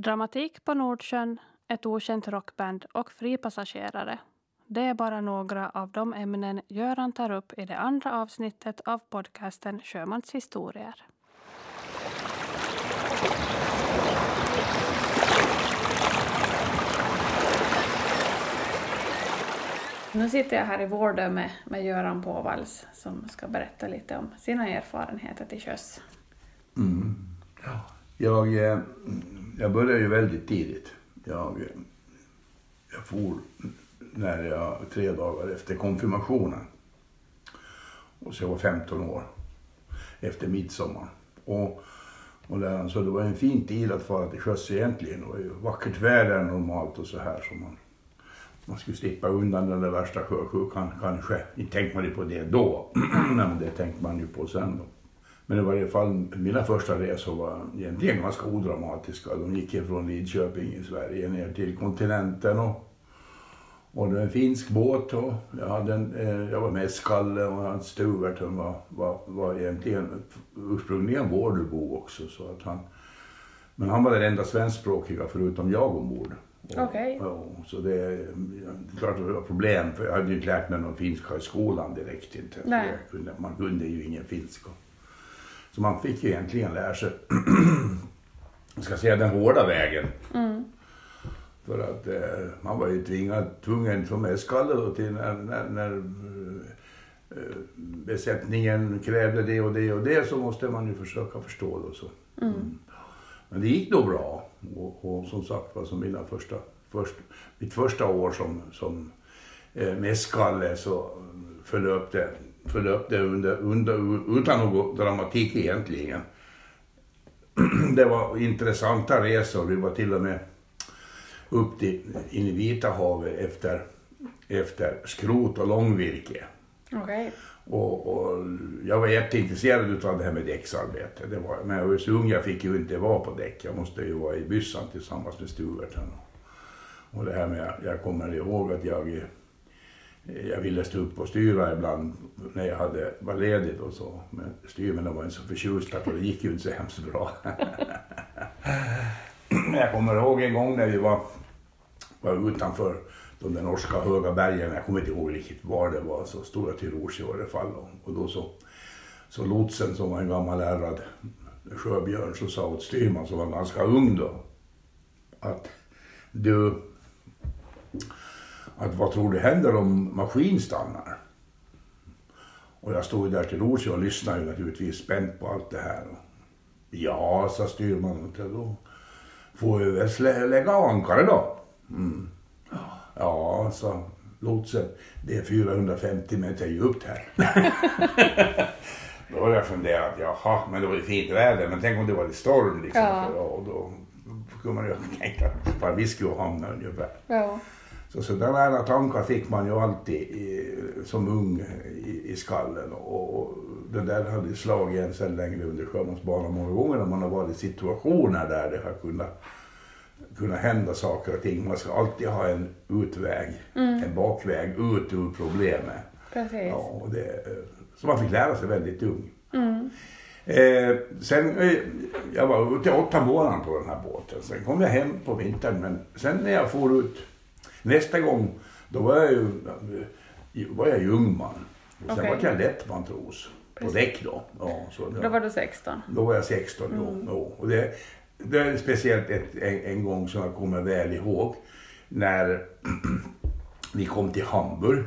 Dramatik på Nordsjön, ett okänt rockband och fripassagerare. Det är bara några av de ämnen Göran tar upp i det andra avsnittet av podcasten Sjömans historier. Nu sitter jag här i Vårdö med, med Göran Påvalls som ska berätta lite om sina erfarenheter till sjöss. Mm. Jag, eh, jag började ju väldigt tidigt. Jag, jag for när jag, tre dagar efter konfirmationen. Och så jag var 15 år. Efter midsommar. Och, och där, så det var en fin tid att fara till sjöss egentligen. Det var ju vackert väder normalt och så här. Så man, man skulle slippa undan den där värsta sjösjukan kanske. Inte tänkte man ju på det då. Men det tänkte man ju på sen då. Men i varje fall mina första resor var egentligen ganska odramatiska. De gick ifrån Lidköping i Sverige ner till kontinenten och, och en finsk båt och jag, hade en, eh, jag var med Skalle och hans stuvert var, var, var egentligen ursprungligen Vårdubo också. Så att han, men han var den enda svenskspråkiga förutom jag ombord. Okej. Okay. Så det är klart att det var problem för jag hade ju inte lärt mig någon finska i skolan direkt. Inte. Nej. Man kunde ju ingen finska. Så man fick ju egentligen lära sig, ska säga den hårda vägen. Mm. För att eh, man var ju tvingad, tvungen som mäskalle då till när, när, när eh, besättningen krävde det och det och det så måste man ju försöka förstå det. Så. Mm. Men det gick då bra. Och, och som sagt var som mina första, först, mitt första år som, som eh, mäskalle så förlöpte förlöpte under, under, utan någon dramatik egentligen. Det var intressanta resor. Vi var till och med upp till, in i Vita havet efter, efter skrot och långvirke. Okay. Och, och, jag var jätteintresserad av det här med däcksarbete. Det var, men jag var så ung, jag fick ju inte vara på däck. Jag måste ju vara i byssan tillsammans med stuverten. Och det här med, jag kommer ihåg att jag jag ville stå upp och styra ibland när jag hade, var ledig och så. Men styrmännen var inte så förtjusta för det gick ju inte så hemskt bra. jag kommer ihåg en gång när vi var, var utanför de där norska höga bergen. Jag kommer inte ihåg riktigt var det var. Så stod jag till i alla fall. Och då så, så lotsen som var en gammal ärrad sjöbjörn så sa åt styrman som var ganska ung då. Att du att vad tror du händer om maskin stannar? Och jag stod där till rors och lyssnade naturligtvis spänt på allt det här. Ja, sa styrmannen, då får vi väl lägga ankare då. Mm. Ja, sa lotsen, det är 450 meter djupt här. då har jag funderat, jaha, men det var ju fint väder, men tänk om det var lite storm liksom. Ja. Och då kunde man ju tänka var vi skulle hamna ungefär. Ja. Så sådana tankar fick man ju alltid i, som ung i, i skallen. Och, och det där hade slagit en sen längre under sjömansbanan många gånger när man har varit i situationer där det har kunnat, kunnat hända saker och ting. Man ska alltid ha en utväg, Mm. en bakväg ut ur problemet. Precis. Ja, och det, så man fick lära sig väldigt ung. Mm. Eh, sen, eh, jag var ute åtta månader på den här båten. Sen kom jag hem på vintern. Men sen när jag for ut nästa gång, då var jag ju, var jag ju ung man. Sen Okej. var jag lättmatros på Precis. däck då. Ja, så Då var du 16. då var jag 16 då. Mm. då. Och det, det är speciellt ett, en, en gång som jag kommer väl ihåg. När vi kom till Hamburg.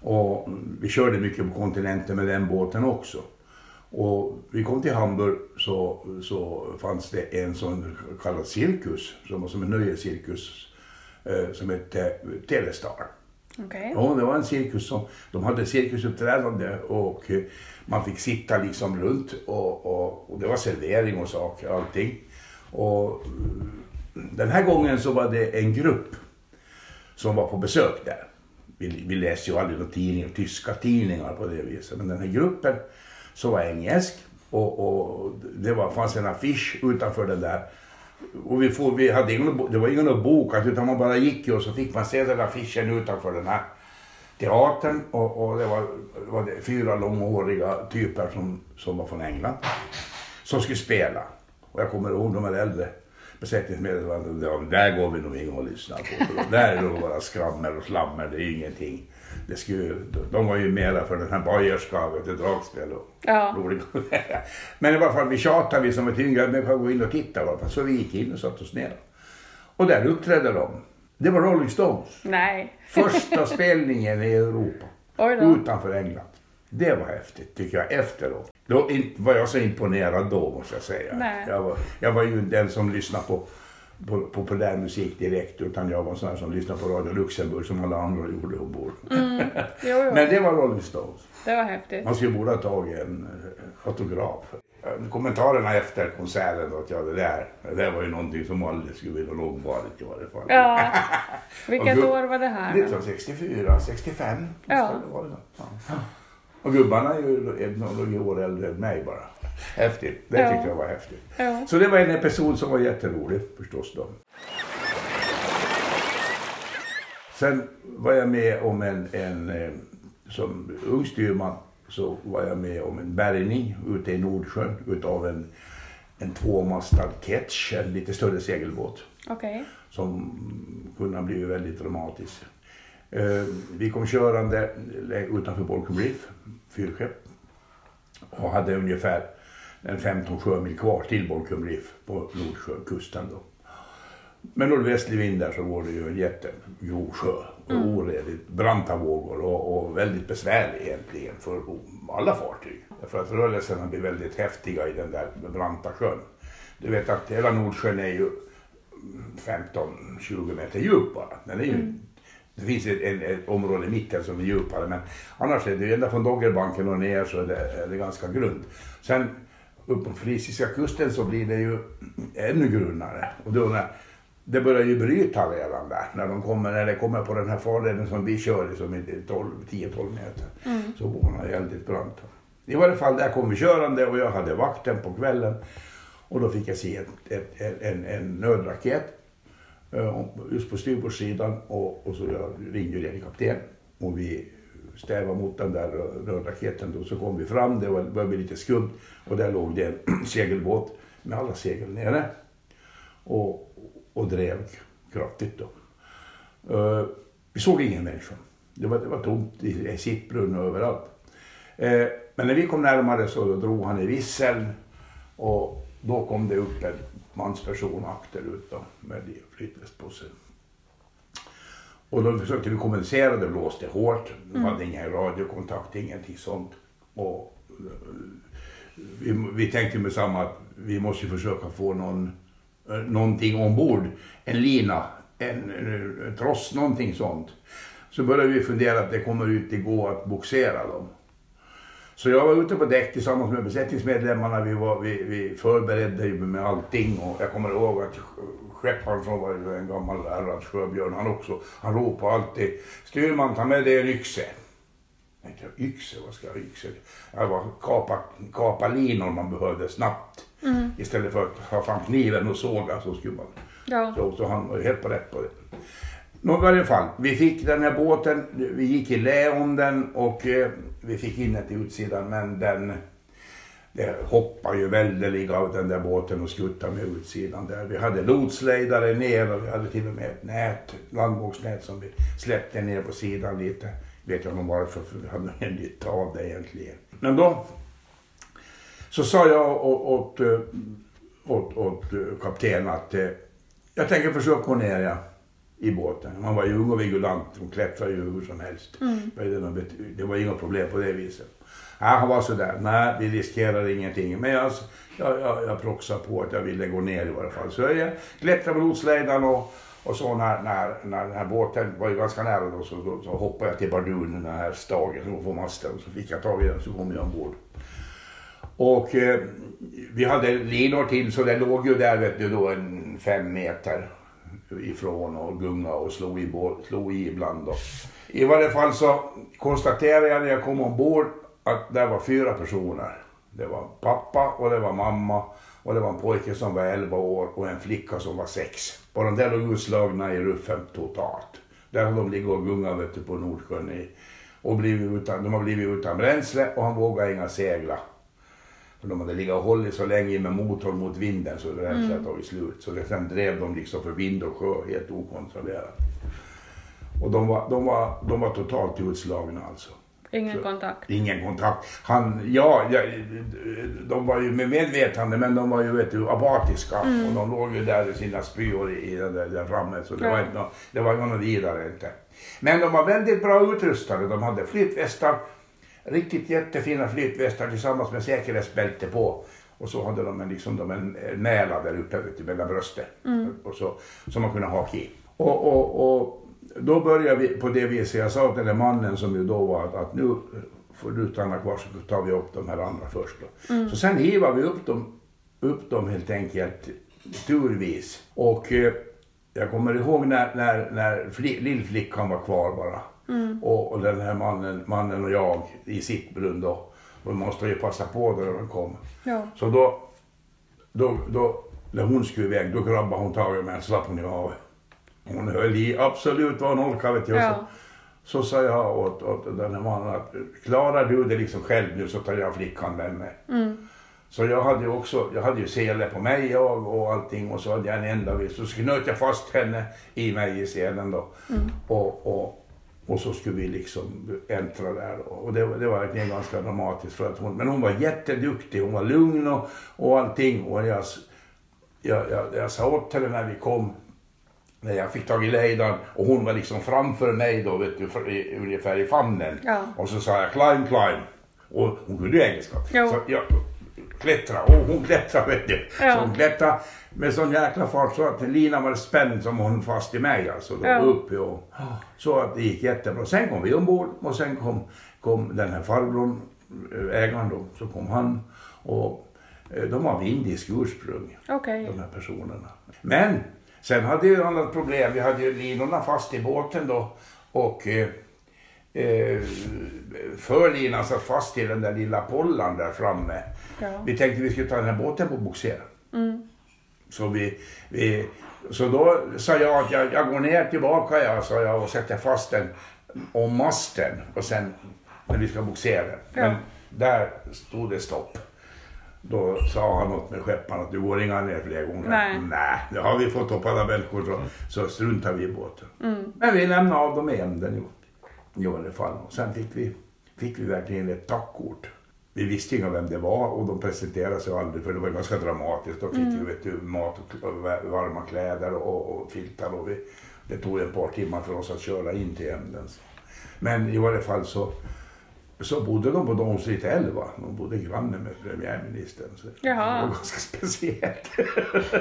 Och vi körde mycket på kontinenten med den båten också. Och vi kom till Hamburg så, så fanns det en sån kallad cirkus, som var som en nöjescirkus, som hette Telestar. Okej. Ja, det var en cirkus som, de hade cirkusuppträdande och eh, man fick sitta liksom runt och, och, och det var servering och saker och allting. Och mm, den här gången så var det en grupp som var på besök där. Vi, vi läste ju aldrig några tidningar, tyska tidningar på det viset, men den här gruppen som var engelsk och, och det var, fanns en affisch utanför den där och vi, får, vi hade ingen, det var ingen att boka utan man bara gick och så fick man se den affischen utanför den här teatern och, och det var, var det fyra långhåriga typer som, som var från England som skulle spela. Och jag kommer ihåg de här äldre besättningsmedlemmarna. där går vi nog in och lyssnar på. Där är det bara skrammel och slammer, det är ju ingenting. Det skulle, de var ju mera för den här bajerska, vet du, dragspel och Ja. roligt. Men i alla fall, vi tjatade vi som var tyngre, men vi kan gå in och titta i alla fall. Så vi gick in och satte oss ner. Och där uppträdde de. Det var Rolling Stones. Nej. Första spelningen i Europa. Utanför England. Det var häftigt tycker jag efteråt. Då var jag så imponerad då måste jag säga. Nej. Jag var, jag var ju den som lyssnade på på, på populärmusik direkt utan jag var en sån här som lyssnade på Radio Luxemburg som alla andra gjorde ombord. Jo, jo. Men det var Rolling Stones. Det var häftigt. Man skulle borde ha tagit en autograf. Eh, Kommentarerna efter konserten då att ja, det där, det där var ju någonting som aldrig skulle bli långvarigt i varje fall. Ja. Vilket Och år var det här? då? 1964, 65. Ja. Det var det. Ja. Och gubbarna är ju några år äldre än mig bara. Häftigt. Det Ja. tyckte jag var häftigt. Ja. Så det var en episod som var jätterolig förstås då. Sen var jag med om en, en eh, som ung styrman så var jag med om en bärgning ute i Nordsjön utav en, en tvåmastad ketch, en lite större segelbåt Okej. som kunde ha blivit väldigt dramatisk. Eh, Vi kom körande utanför Borkum Reef, fyrskepp, och hade ungefär en 15 sjömil kvar till Borkum Reef på Nordsjökusten. Då. Med nordvästlig vind där så går det ju en jättegrov sjö och oredigt branta vågor och, och väldigt besvärlig egentligen för alla fartyg. Därför att rörelserna blir väldigt häftiga i den där branta sjön. Du vet att hela Nordsjön är ju 15-20 meter djup bara. Den är ju, Det finns ett, ett, ett område i mitten som är djupare men annars är det ända från Doggerbanken och ner så är det, är det ganska grunt. Sen upp på frisiska kusten så blir det ju ännu grunnare. Och då när, det börjar ju bryta redan där när, de kommer, när det kommer på den här farleden som vi kör i som är 12 10-12 meter. Så vågorna är väldigt branta. I varje fall där kom vi körande och jag hade vakten på kvällen. Och då fick jag se ett, ett, ett, en, en nödraket Eh, just på styrbordssidan och, och så jag ringde jag kapten och vi stävade mot den där rörraketen då så kom vi fram, det var, började bli lite skumt och där låg det en segelbåt med alla segel nere och, och drev kraftigt då. Eh, vi såg ingen människa. Det var, det var tomt i, i sittbrunn och överallt. Eh, men när vi kom närmare så drog han i visseln och då kom det upp en mansperson akterut då, med flytväst på sig. Och då försökte vi kommunicera, det blåste hårt. Vi hade ingen radiokontakt, ingenting sånt. Och eh, vi, vi tänkte med samma att vi måste försöka få någon, eh, någonting ombord. En lina, en, en tross, någonting sånt. Så började vi fundera att det kommer inte gå att boxera dem. Så jag var ute på däck tillsammans med besättningsmedlemmarna. Vi, var, vi, vi förberedde med allting och jag kommer ihåg att skepparen som var en gammal ärrad sjöbjörn han också, han ropade alltid styrman ta med dig en yxe. Jag tänkte, yxe, vad ska jag yxe? Det var kapa, kapa linor man behövde snabbt. Istället för att ha fram kniven och såga så skulle man Ja. så, så han var helt på rätt på det. Nå, i varje fall, vi fick den här båten, vi gick i lä om den och eh, vi fick in till utsidan men den det hoppade ju väldeliga av den där båten och skuttade med utsidan där. Vi hade lotslejdare ner och vi hade till och med ett nät, landvågsnät som vi släppte ner på sidan lite. Vet jag nog varför, för vi hade en nytta av det egentligen. Men då så sa jag eh, åt, åt, åt, åt kaptenen att eh, jag tänker försöka gå ner ja, i båten. Han var ju ung och vigulant, hon klättrade ju hur som helst. Är Det, var inga problem på det viset. Ja, han var sådär, nej vi riskerar ingenting. Men jag, jag, jag, jag proxade på att jag ville gå ner i varje fall. Så jag klättrade med lotsledaren och, och så när, när, när den här båten var ju ganska nära då så, då, så hoppade jag till bardunen, den här stagen på masten. Så fick jag tag i den så kom jag ombord. Och eh, vi hade linor till så det låg ju där vet du då en fem meter ifrån och gunga och slå i, bå- i ibland då. I varje fall så konstaterade jag när jag kom ombord att det var fyra personer. Det var pappa och det var mamma och det var en pojke som var 11 år och en flicka som var 6. Och de där låg utslagna i ruffen totalt. Där har de ligger och gungat vet du, på Nordsjön i, och blivit utan, de har blivit utan bränsle och han vågar inga segla. För de hade legat och hållit så länge med motorn mot vinden så det hade mm. tagit slut. Så det, sen drev de liksom för vind och sjö helt okontrollerat. Och de var, de var, de var totalt utslagna alltså. Ingen så, kontakt? Ingen kontakt. Han, ja, ja, de var ju med medvetande men de var ju vet du, apatiska mm. och de låg ju där i sina spyor i, där, där framme så det, ja. var inte, det var något vidare inte. Men de var väldigt bra utrustade. De hade flytvästar, riktigt jättefina flytvästar tillsammans med säkerhetsbälte på. Och så hade de en, liksom, de en näla där uppe mellan bröstet mm. och så, som man kunde haka i. Och, och, och då började vi på det viset. Jag sa till den där mannen som ju då var att, att nu får du stanna kvar så tar vi upp de här andra först. Då. Mm. Så sen hivade vi upp dem, upp dem helt enkelt turvis. Och eh, jag kommer ihåg när, när, när lillflickan var kvar bara. Mm. Och, och den här mannen, mannen och jag i sitt brunn då. Och måste ju passa på när de kom. Ja. Så då, då, då, när hon skulle iväg, då grabbade hon tag i mig och slapp hon havet. Hon höll i absolut vad hon orkade vet. Ja. Så, så sa jag åt, åt den här mannen att klarar du det liksom själv nu så tar jag flickan med mig. Mm. Så jag hade ju också, jag hade ju sele på mig jag och allting och så hade jag en enda vis. Så knöt jag fast henne i mig i selen då. Mm. Och, och, och så skulle vi liksom äntra där. Och det, det var verkligen ganska dramatiskt. För att hon, men hon var jätteduktig, hon var lugn och, och allting. Och jag, jag, jag, jag sa åt henne när vi kom när jag fick tag i lejdan och hon var liksom framför mig då, vet du, för, i, ungefär i famnen. Ja. Och så sa jag climb, climb. Och hon kunde ju engelska. Jo. Så jag klättra och hon klättrade vet du. Ja. Så hon klättrade med sån jäkla fart så att linan var spänd som hon fast i mig alltså. Då, ja. upp och, så att det gick jättebra. Sen kom vi ombord och sen kom, kom den här farbrorn, eh, ägaren då, så kom han. Och eh, de har indisk ursprung, okay. de här personerna. Men Sen hade vi ett annat problem. Vi hade ju linorna fast i båten då och eh, förlinan satt fast i den där lilla pollan där framme. Ja. Vi tänkte vi skulle ta den här båten på bogser. Mm. Så, vi, vi, så då sa jag att jag, jag går ner tillbaka jag, sa jag, och sätter fast den om masten och sen när vi ska bogsera. Ja. Men där stod det stopp. Då sa han åt mig skepparen att du går inga ner fler gånger. Nej. Nej, det har vi fått upp alla bältkort så, så struntar vi i båten. Mm. Men vi lämnade av dem igen den i alla fall. Och sen fick vi, fick vi verkligen ett tackkort. Vi visste inte vem det var och de presenterade sig aldrig för det var ganska dramatiskt. Då fick mm. vi vet du, mat och varma kläder och, och filtar. Och vi, det tog ett par timmar för oss att köra in till Emden. Men i varje fall så så bodde de på Street 11. De bodde granne med premiärministern. Så Jaha. Det var ganska speciellt.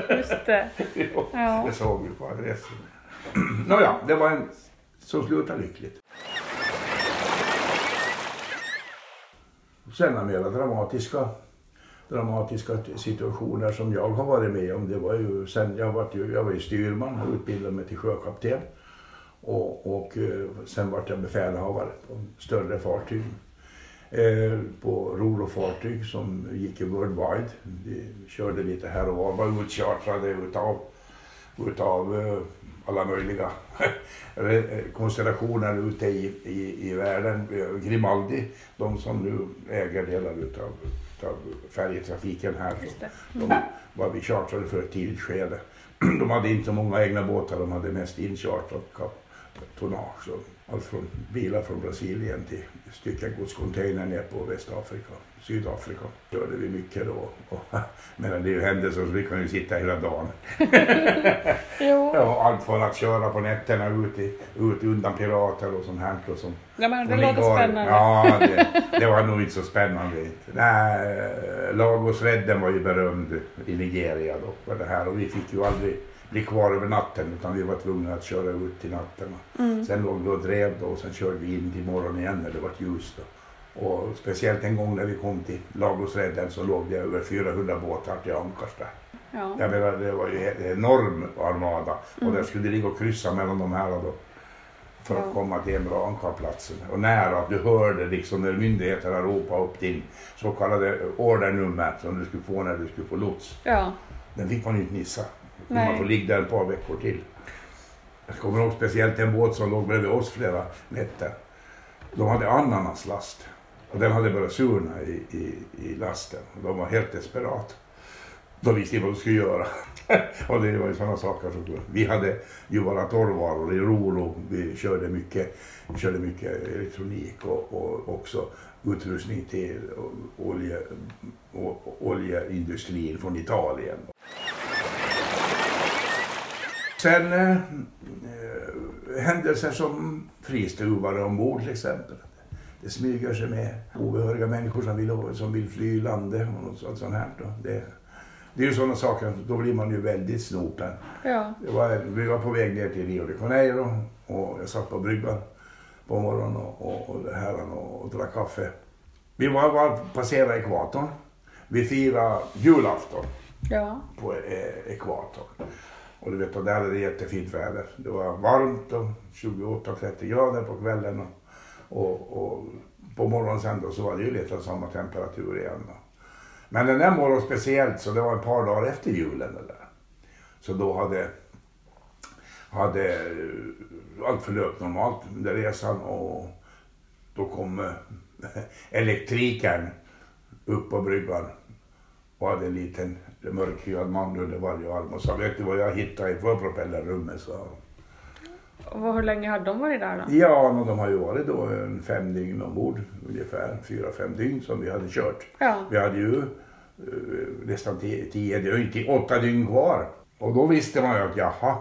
Just det. ja. Det såg vi på adressen. Nåja, det var en som slutade lyckligt. Sen mera dramatiska, dramatiska situationer som jag har varit med om. Det var ju sen jag var, ju, jag var ju styrman och utbildade mig till sjökapten. Och, och eh, sen vart jag befälhavare på större fartyg. Eh, på rorofartyg som gick i Worldwide. Vi körde lite här och var, var utchartrade utav, utav eh, alla möjliga konstellationer ute i, i, i världen. Grimaldi, de som nu äger delar utav, utav färjetrafiken här. De var vi chartrade för ett tidigt skede. De hade inte så många egna båtar, de hade mest inchartrat tonnage. Allt från bilar från Brasilien till styckegodscontainer ner på Västafrika, Sydafrika. Körde vi mycket då. Och, men det hände så vi kan ju sitta hela dagen. ja, allt från att köra på nätterna ut, i, ut undan pirater och sånt här. Och som, ja, men det låter spännande. Ja, det, det, var nog inte så spännande. Nej, Lagosredden var ju berömd i Nigeria då. För det här, och vi fick ju aldrig bli kvar över natten utan vi var tvungna att köra ut till natten. Mm. Sen låg vi och drev då och sen körde vi in till morgonen igen när det var ljust. Då. Och speciellt en gång när vi kom till Lagosredden så låg det över 400 båtar till ankars där. Ja. Jag menar, det var ju en enorm armada mm. och där skulle det ligga och kryssa mellan de här då för att komma till en bra ankarplatsen. Och nära, du hörde liksom när myndigheterna ropade upp din så kallade ordernummer som du skulle få när du skulle få lots. Ja. Den fick man ju inte missa. Nej. Man får ligga där ett par veckor till. Jag kommer ihåg speciellt en båt som låg bredvid oss flera nätter. De hade ananaslast. Och den hade börjat surna i, i, i lasten. De var helt desperat. De visste inte vad de skulle göra. och det var ju sådana saker som... Vi hade ju våra torrvaror i Rolo. Vi körde mycket, vi körde mycket elektronik och, och också utrustning till olje, oljeindustrin från Italien. Sen eh, händelser som fristuvare ombord till exempel. Det smyger sig med obehöriga människor som vill, som vill fly landet och något sånt, sånt här. Då. Det, det är ju sådana saker, då blir man ju väldigt snopen. Ja. Det var, vi var på väg ner till Rio de Janeiro och jag satt på bryggan på morgonen och, och, och, här och, och drack kaffe. Vi var, var passerade ekvatorn. Vi firade julafton Ja. på eh, ekvatorn. Och du vet, och där hade det jättefint väder. Det var varmt och 28-30 grader på kvällen. Och, och, och på morgonen sen då så var det ju lite samma temperatur igen. Då. Men den där morgonen speciellt så det var ett par dagar efter julen det där. Så då hade, hade eh, allt förlöpt normalt under resan och då kom eh, elektrikern upp på bryggan och hade en liten mörkhyad man under varje arm och sa vet du vad jag hittade i förpropellerrummet han. Och hur länge hade de varit där då? Ja, men de har ju varit då en fem dygn ombord ungefär, fyra, fem dygn som vi hade kört. Ja. Vi hade ju eh, nästan tio, tio, det var inte åtta dygn kvar. Och då visste man ju att jaha,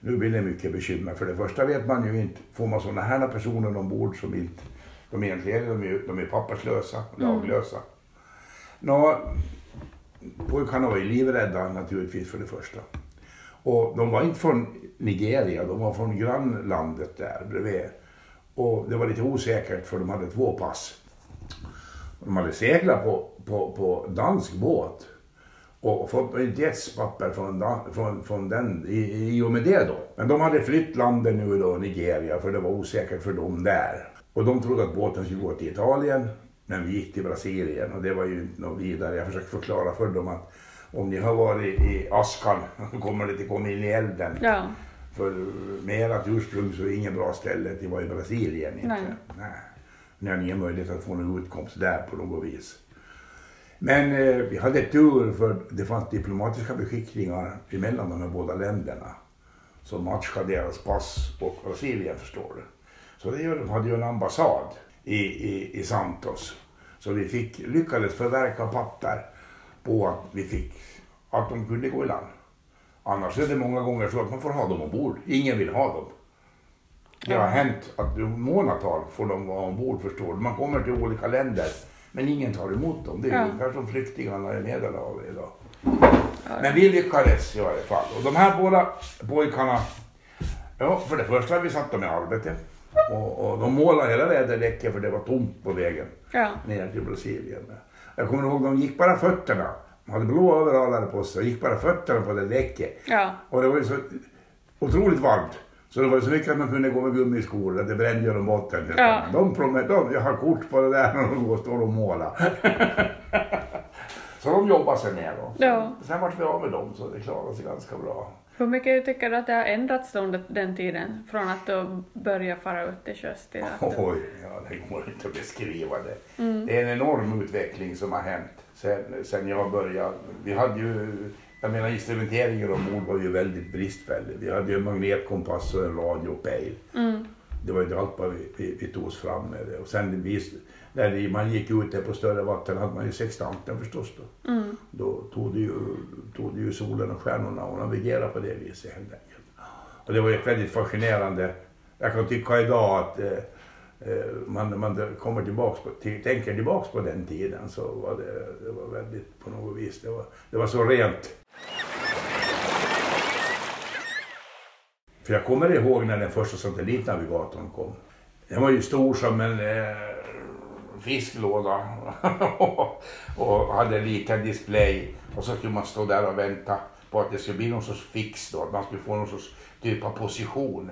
nu blir det mycket bekymmer. För det första vet man ju inte, får man sådana här personer ombord som inte, de egentligen de är, de är papperslösa, laglösa. Nå, pojkarna var ju livrädda naturligtvis för det första. Och de var inte från Nigeria, de var från grannlandet där bredvid. Och det var lite osäkert för de hade två pass. De hade seglat på, på, på dansk båt och fått inte gästpapper från, från, från den i, i och med det då. Men de hade flytt landet nu då, Nigeria, för det var osäkert för dem där. Och de trodde att båten skulle gå till Italien, men vi gick till Brasilien och det var ju inte något vidare. Jag försökte förklara för dem att om ni har varit i askan, då kommer det inte komma in i elden. Ja. För med ert ursprung så är det ingen bra ställe att vara i Brasilien. Inte. Nej. Nej. Ni har ingen möjlighet att få någon utkomst där på något vis. Men eh, vi hade tur för det fanns diplomatiska beskickningar emellan de här båda länderna. Som matchade deras pass och Brasilien förstår du. Så det, de hade ju en ambassad i, i, i Santos. Så vi fick, lyckades förverka papper på att vi fick, att de kunde gå i land. Annars är det många gånger så att man får ha dem ombord. Ingen vill ha dem. Det har hänt att i månatal får de vara ombord förstår du. Man kommer till olika länder men ingen tar emot dem. Det är Ja. ungefär som flyktingarna i Medelhavet idag. Men vi lyckades i varje fall. Och de här båda pojkarna, ja för det första vi satt dem i arbete. Och, och de målade hela väderleket för det var tomt på vägen Ja. ner till Brasilien. Jag kommer ihåg de gick bara fötterna. De hade blå overaller på sig och gick bara fötterna på det däcket. Ja. Och det var ju så otroligt varmt. Så det var ju så mycket att man kunde gå med gummiskor, det brände dem botten. Ja. De, promen- de, jag har kort på det där när de går och står och målar. så de jobbade sig ner då. Ja. Sen vart vi av med dem så det klarade sig ganska bra. Hur mycket tycker du att det har ändrats under den tiden? Från att du började fara ut till sjöss till att du... Oj, ja, det går inte att beskriva det. Det är en enorm utveckling som har hänt sen, sen jag började. Vi hade ju, jag menar instrumenteringen ombord var ju väldigt bristfällig. Vi hade ju en magnetkompass och en radio och pejl. Mm. Det var ju allt vad vi, vi, vi tog oss fram med det. Och sen vi, när man gick ut där på större vatten hade man ju sextanten förstås då. Mm. Då tog det, ju, tog det ju solen och stjärnorna och navigerade på det viset helt enkelt. Och det var ju väldigt fascinerande. Jag kan tycka idag att eh, eh, man, man kommer tillbaks på, tänker tillbaks på den tiden så var det, det var väldigt på något vis, det var, det var så rent. För jag kommer ihåg när den första satellitnavigatorn kom. Den var ju stor som en eh, fisklåda och hade en liten display. Och så skulle man stå där och vänta på att det skulle bli någon sorts fix då, att man skulle få någon sorts typ av position.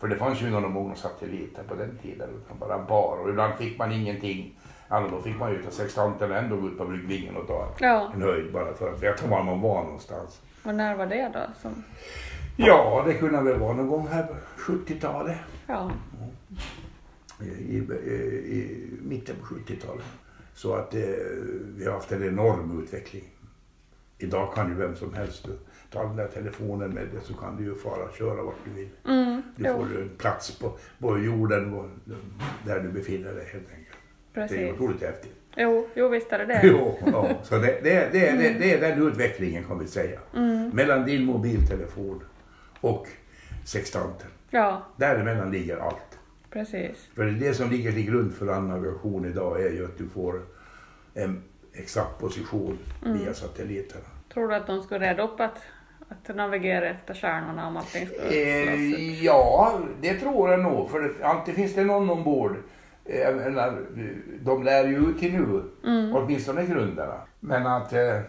För det fanns ju några många satelliter på den tiden, utan bara bar. Och ibland fick man ingenting. Ja, då fick man ju ta sextanten ändå gå ut på bryggvingen och ta Ja. en höjd bara för att veta var man var någonstans. Och när var det då? Som... Ja, det kunde väl vara någon gång här på 70-talet. Ja. I, i, i mitten på 70-talet. Så att eh, vi har haft en enorm utveckling. Idag kan ju vem som helst ta den där telefonen med dig så kan du ju fara och köra vart du vill. Mm, Du jo, får en plats på, på jorden och, där du befinner dig helt enkelt. Det är precis. otroligt häftigt. Jo, jo, visst är det det. Jo, ja. Så det, det, det, det, det är den utvecklingen kan vi säga. Mm, Mellan din mobiltelefon och sextanten. ja, Däremellan ligger allt. Precis. För det som ligger till grund för all navigation idag är ju att du får en exakt position Mm. via satelliterna. Tror du att de skulle reda upp att, att navigera efter stjärnorna om allting skulle slås Eh, ut? ja, det tror jag nog. För det, alltid finns det någon ombord. Eh, Jag menar, de lär ju ut till nu, Mm, åtminstone grunderna. Men att, eh,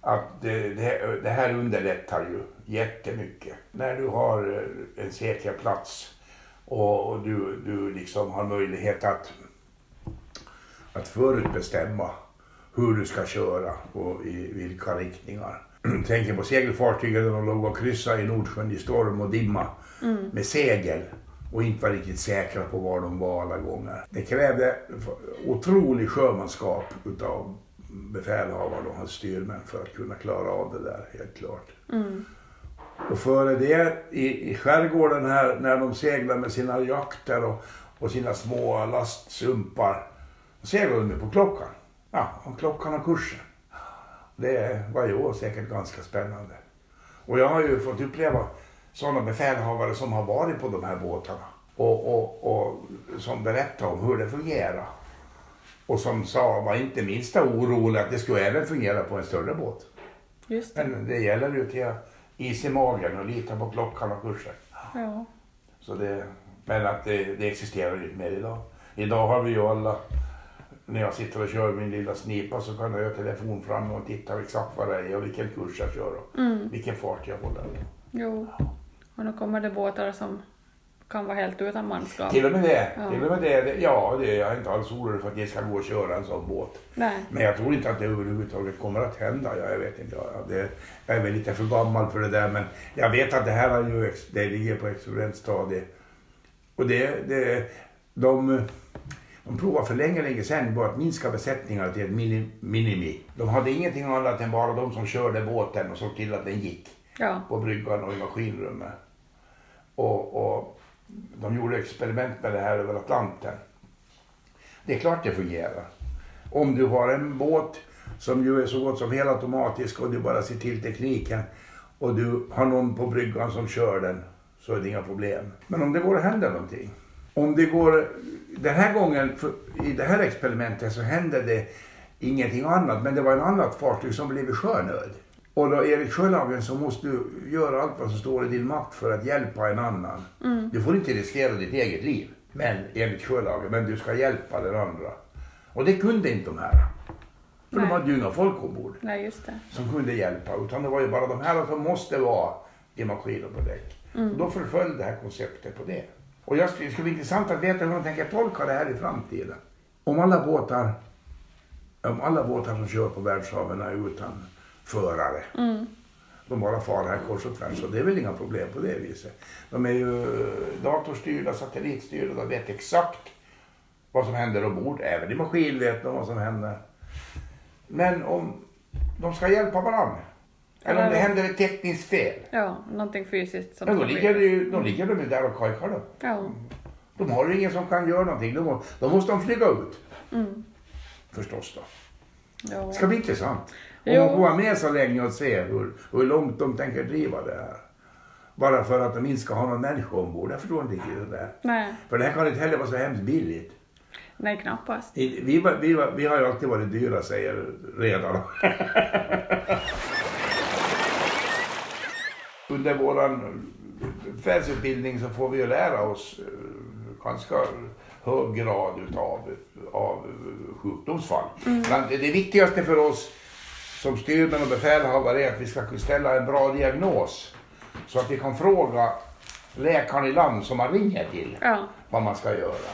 att det, det, det här underlättar ju jättemycket. När du har eh, en säker plats och, och du, du liksom har möjlighet att, att förutbestämma hur du ska köra och i vilka riktningar. Tänker på segelfartygen de låg och kryssade i Nordsjön i storm och dimma mm, med segel och inte var riktigt säkra på var de var alla gånger. Det krävde otrolig sjömanskap utav befälhavare och hans styrmän för att kunna klara av det där, helt klart. mm, Och före det i, i skärgården här när de seglar med sina jakter och, och sina små lastsumpar. Då seglar de på klockan. Ja, om klockan och kursen. Det var ju säkert ganska spännande. Och jag har ju fått uppleva sådana befälhavare som har varit på de här båtarna. Och, och, och som berättade om hur det fungerar. Och som sa, var inte minsta orolig att det skulle även fungera på en större båt. just det. Men det gäller ju till is i magen och lita på klockan och kursen. Ja, Så det, men att det, det existerar inte mer idag. Idag har vi ju alla, när jag sitter och kör min lilla snipa så kan jag ha telefon fram och titta exakt vad det är och vilken kurs jag kör och mm, vilken fart jag håller. jo. Och nu kommer det båtar som kan vara helt utan manskap. Till och med det. Ja. Till och med det, det ja, det, jag är inte alls orolig för att jag ska gå och köra en sån båt. Nej, Men jag tror inte att det överhuvudtaget kommer att hända. Jag vet inte. Jag, det, jag är väl lite för gammal för det där. Men jag vet att det här har ju, det ligger på experimentstadiet. Och det, det, de, de provade för länge, länge sedan på att minska besättningar till ett mini, minimi. De hade ingenting annat än bara de som körde båten och såg till att den gick ja, på bryggan och i maskinrummet. Och, och de gjorde experiment med det här över Atlanten. Det är klart det fungerar. Om du har en båt som ju är så gott som helautomatisk och du bara ser till tekniken och du har någon på bryggan som kör den så är det inga problem. Men om det går att hända någonting. Om det går, den här gången, för, i det här experimentet så hände det ingenting annat men det var en annat fartyg som blev i sjönöd. Och då enligt sjölagen så måste du göra allt vad som står i din makt för att hjälpa en annan. mm, Du får inte riskera ditt eget liv, men enligt sjölagen, men du ska hjälpa den andra. Och det kunde inte de här. För Nej. de hade ju inga folk ombord nej just det. som kunde hjälpa, utan det var ju bara de här som måste vara i maskin och på däck. Mm. Och då förföll det här konceptet på det. Och jag skulle, det skulle bli intressant att veta hur de tänker tolka det här i framtiden. Om alla båtar, om alla båtar som kör på världshaven är utan förare. Mm, De bara far här kors och tvärs och det är väl inga problem på det viset. De är ju datorstyrda, satellitstyrda, de vet exakt vad som händer ombord. Även i maskin vet de vad som händer. Men om de ska hjälpa varandra. Eller om det händer ett tekniskt fel. ja, någonting fysiskt som Men då ligger, ju, då ligger de ju där och kajkar dem. Ja, De har ju ingen som kan göra någonting. Då, må- då måste de flyga ut. mm, Förstås då. ja. Det ska bli intressant. Om de får vara med så länge och se hur, hur långt de tänker driva det här. Bara för att de inte ska ha någon människa ombord. Jag förstår inte riktigt det där. Nej, För det här kan inte heller vara så hemskt billigt. nej knappast. Vi, var- vi, var- vi har ju alltid varit dyra säger redarna. Under våran befälsutbildning så får vi ju lära oss eh, ganska hög grad utav, av sjukdomsfall. Men det, det viktigaste för oss som styrmän och befälhavare är att vi ska kunna ställa en bra diagnos. Så att vi kan fråga läkaren i land som man ringer till Ja, vad man ska göra.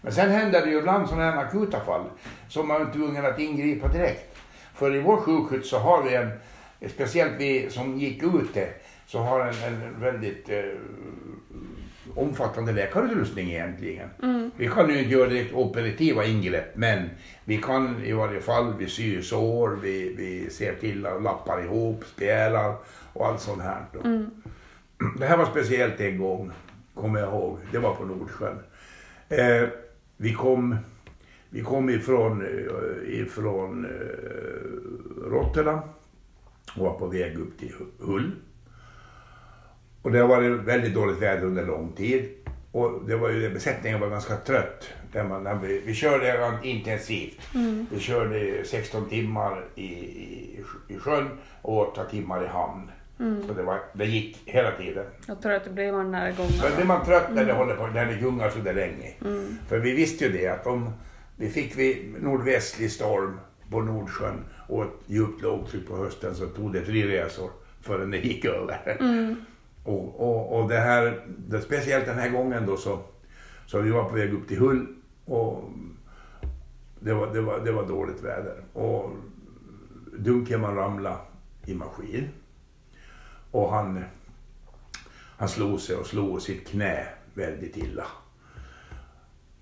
Men sen händer det ju ibland sådana här akuta fall som man är tvungen att ingripa direkt. För i vår sjukhus så har vi en, speciellt vi som gick ute, så har en, en väldigt eh, omfattande läkarutrustning egentligen. Vi kan ju inte göra direkt operativa ingrepp men vi kan i varje fall, vi syr sår, vi, vi ser till att lappar ihop, spjälar och allt sånt här. Då. Det här var speciellt en gång, kommer jag ihåg. Det var på Nordsjön. Eh, vi kom, vi kom ifrån, eh, ifrån eh, Rotterdam och var på väg upp till Hull. Och det har varit väldigt dåligt väder under lång tid. Och det var ju, besättningen var ganska trött. Där man, när vi, vi körde intensivt. Vi körde 16 timmar i, i, i sjön och 8 timmar i hamn. Så det, var, det gick hela tiden. Och trött blir man när det Men gångar. blir man trött när det håller på, när det gungar så där länge. För vi visste ju det att om vi fick vi nordvästlig storm på Nordsjön och ett djupt lågtryck på hösten så tog det tre resor förrän det gick över. Och, och, och det här, det, speciellt den här gången då så, så vi var på väg upp till Hull och det var, det var, det var dåligt väder. Och Dunkelman ramlade i maskin. Och han, han slog sig och slog sitt knä väldigt illa.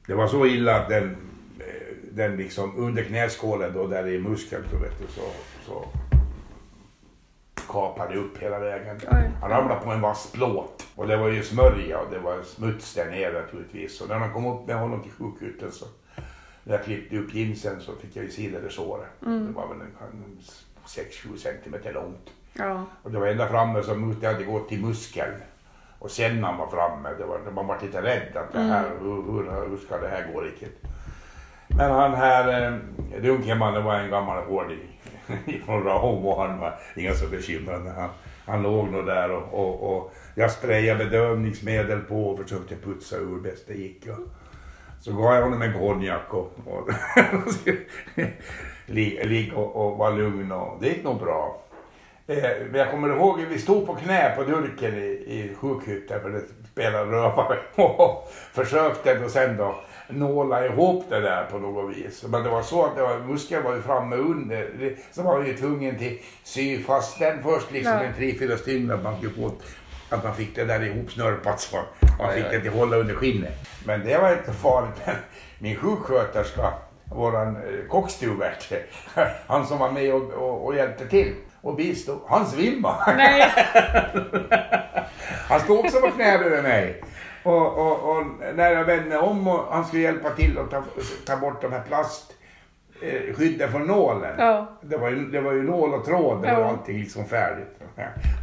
Det var så illa att den, den liksom under knäskålen då, där i muskeln, vet du, så, så kapade upp hela vägen. Oj. Han ramlade på en vass plåt och det var ju smörja och det var smuts där nere naturligtvis. Och när man kom upp med honom till sjukhuset så när jag klippte upp jeansen så fick jag ju se det såret. Det var väl en, en 6-7 centimeter långt. Ja. Och det var ända framme som det hade gått till muskeln. Och sen när man var framme, det var, man var lite rädd att det här, hur, hur, hur ska det här gå riktigt? Men han här, eh, Dunkelman, var en gammal hårding från Rahom och han var inga så bekymrade. Han, han låg nog där och, och, och jag sprayade bedövningsmedel på och försökte putsa ur bäst det gick. Och, så gav jag honom en konjak och, och ligga och, och vara lugn och det gick nog bra. Eh, men jag kommer ihåg att vi stod på knä på durken i, i sjukhytten för det spelade rövare och försökte då sen då nåla ihop det där på något vis. Men det var så att det var, muskeln var ju framme under. Det, så var vi ju tvungen till sy fast den först liksom Ja. en tre, fyra stygn att man skulle få att man fick det där ihopsnörpat så man fick det till hålla under skinnet. Men det var inte farligt. Men min sjuksköterska, våran eh, kockstuvert, han som var med och, och, och hjälpte till och bistod, han svimmade. Nej. Han stod också på knä bredvid mig. Och, och, och när jag vände om och han skulle hjälpa till att ta, ta bort de här plast eh, skydden från nålen. Ja. Det, var ju, det var ju nål och tråd, det Ja. var allting liksom färdigt.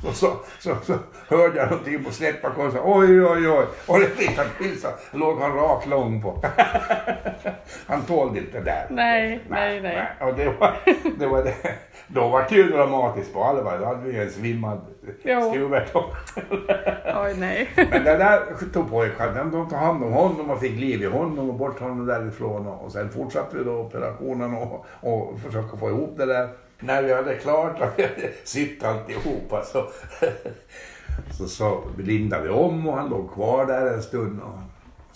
Så, så, så, så hörde jag någonting på släppa och så oj, oj, oj. Och det fick han till så låg han rak lång på. Han tålde inte det där. Nej, nej, nej. Och det var, det var det. Då var det ju dramatiskt på allvar. Då hade vi en svimmad. Oj, nej. Men det där tog pojkarna, de tog hand om honom och fick liv i honom och bort honom därifrån. Och sen fortsatte vi då operationen och, och försöka få ihop det där. När vi hade klart hade sytt alltihopa så, så, så lindade vi om och han låg kvar där en stund. Och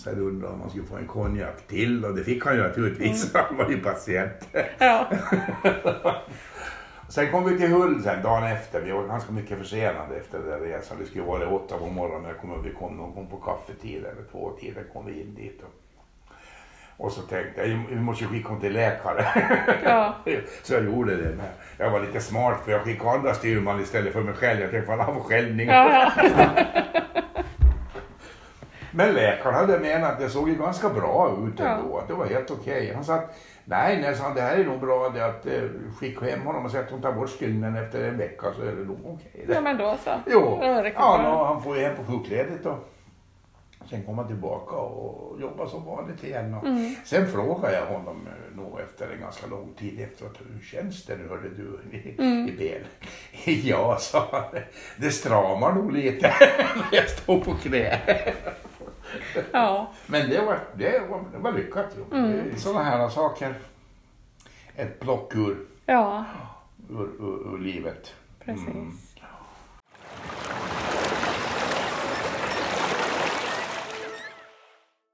sen undrade om han skulle få en konjak till och det fick han ju naturligtvis. Han var ju patient. Ja. Sen kom vi till Hull sen dagen efter. Vi var ganska mycket försenade efter den resan. Det skulle vara åtta på morgonen. Jag ihåg vi kom någon gång på kaffetid eller två tiden kom vi in dit. Och, och så tänkte jag, vi måste skicka honom till läkare. Ja. så jag gjorde det. Men jag var lite smart för jag skickade andra styrman istället för mig själv. Jag tänkte, fan han får skällning. Ja, ja. Men läkaren hade menat att det såg ju ganska bra ut Ja. ändå. Att det var helt okej. Han sa att nej, nej, sa det här är nog bra det att eh, skicka hem honom och säga att hon tar bort stygnen efter en vecka så är det nog okej. ja men då så. Jo, ja, nå, han får ju hem på sjukledigt då. Sen kom han tillbaka och jobba som vanligt igen. Och Mm. Sen frågade jag honom eh, nog efter en ganska lång tid efteråt. Hur känns det nu hörde du i, Mm. i ben? ja, sa han. Det stramar nog lite när jag står på knä. Ja. Men det var, det var, det var lyckat. Mm. Sådana här saker. Ett plock ur, Ja, ur, ur, ur livet. precis. Mm.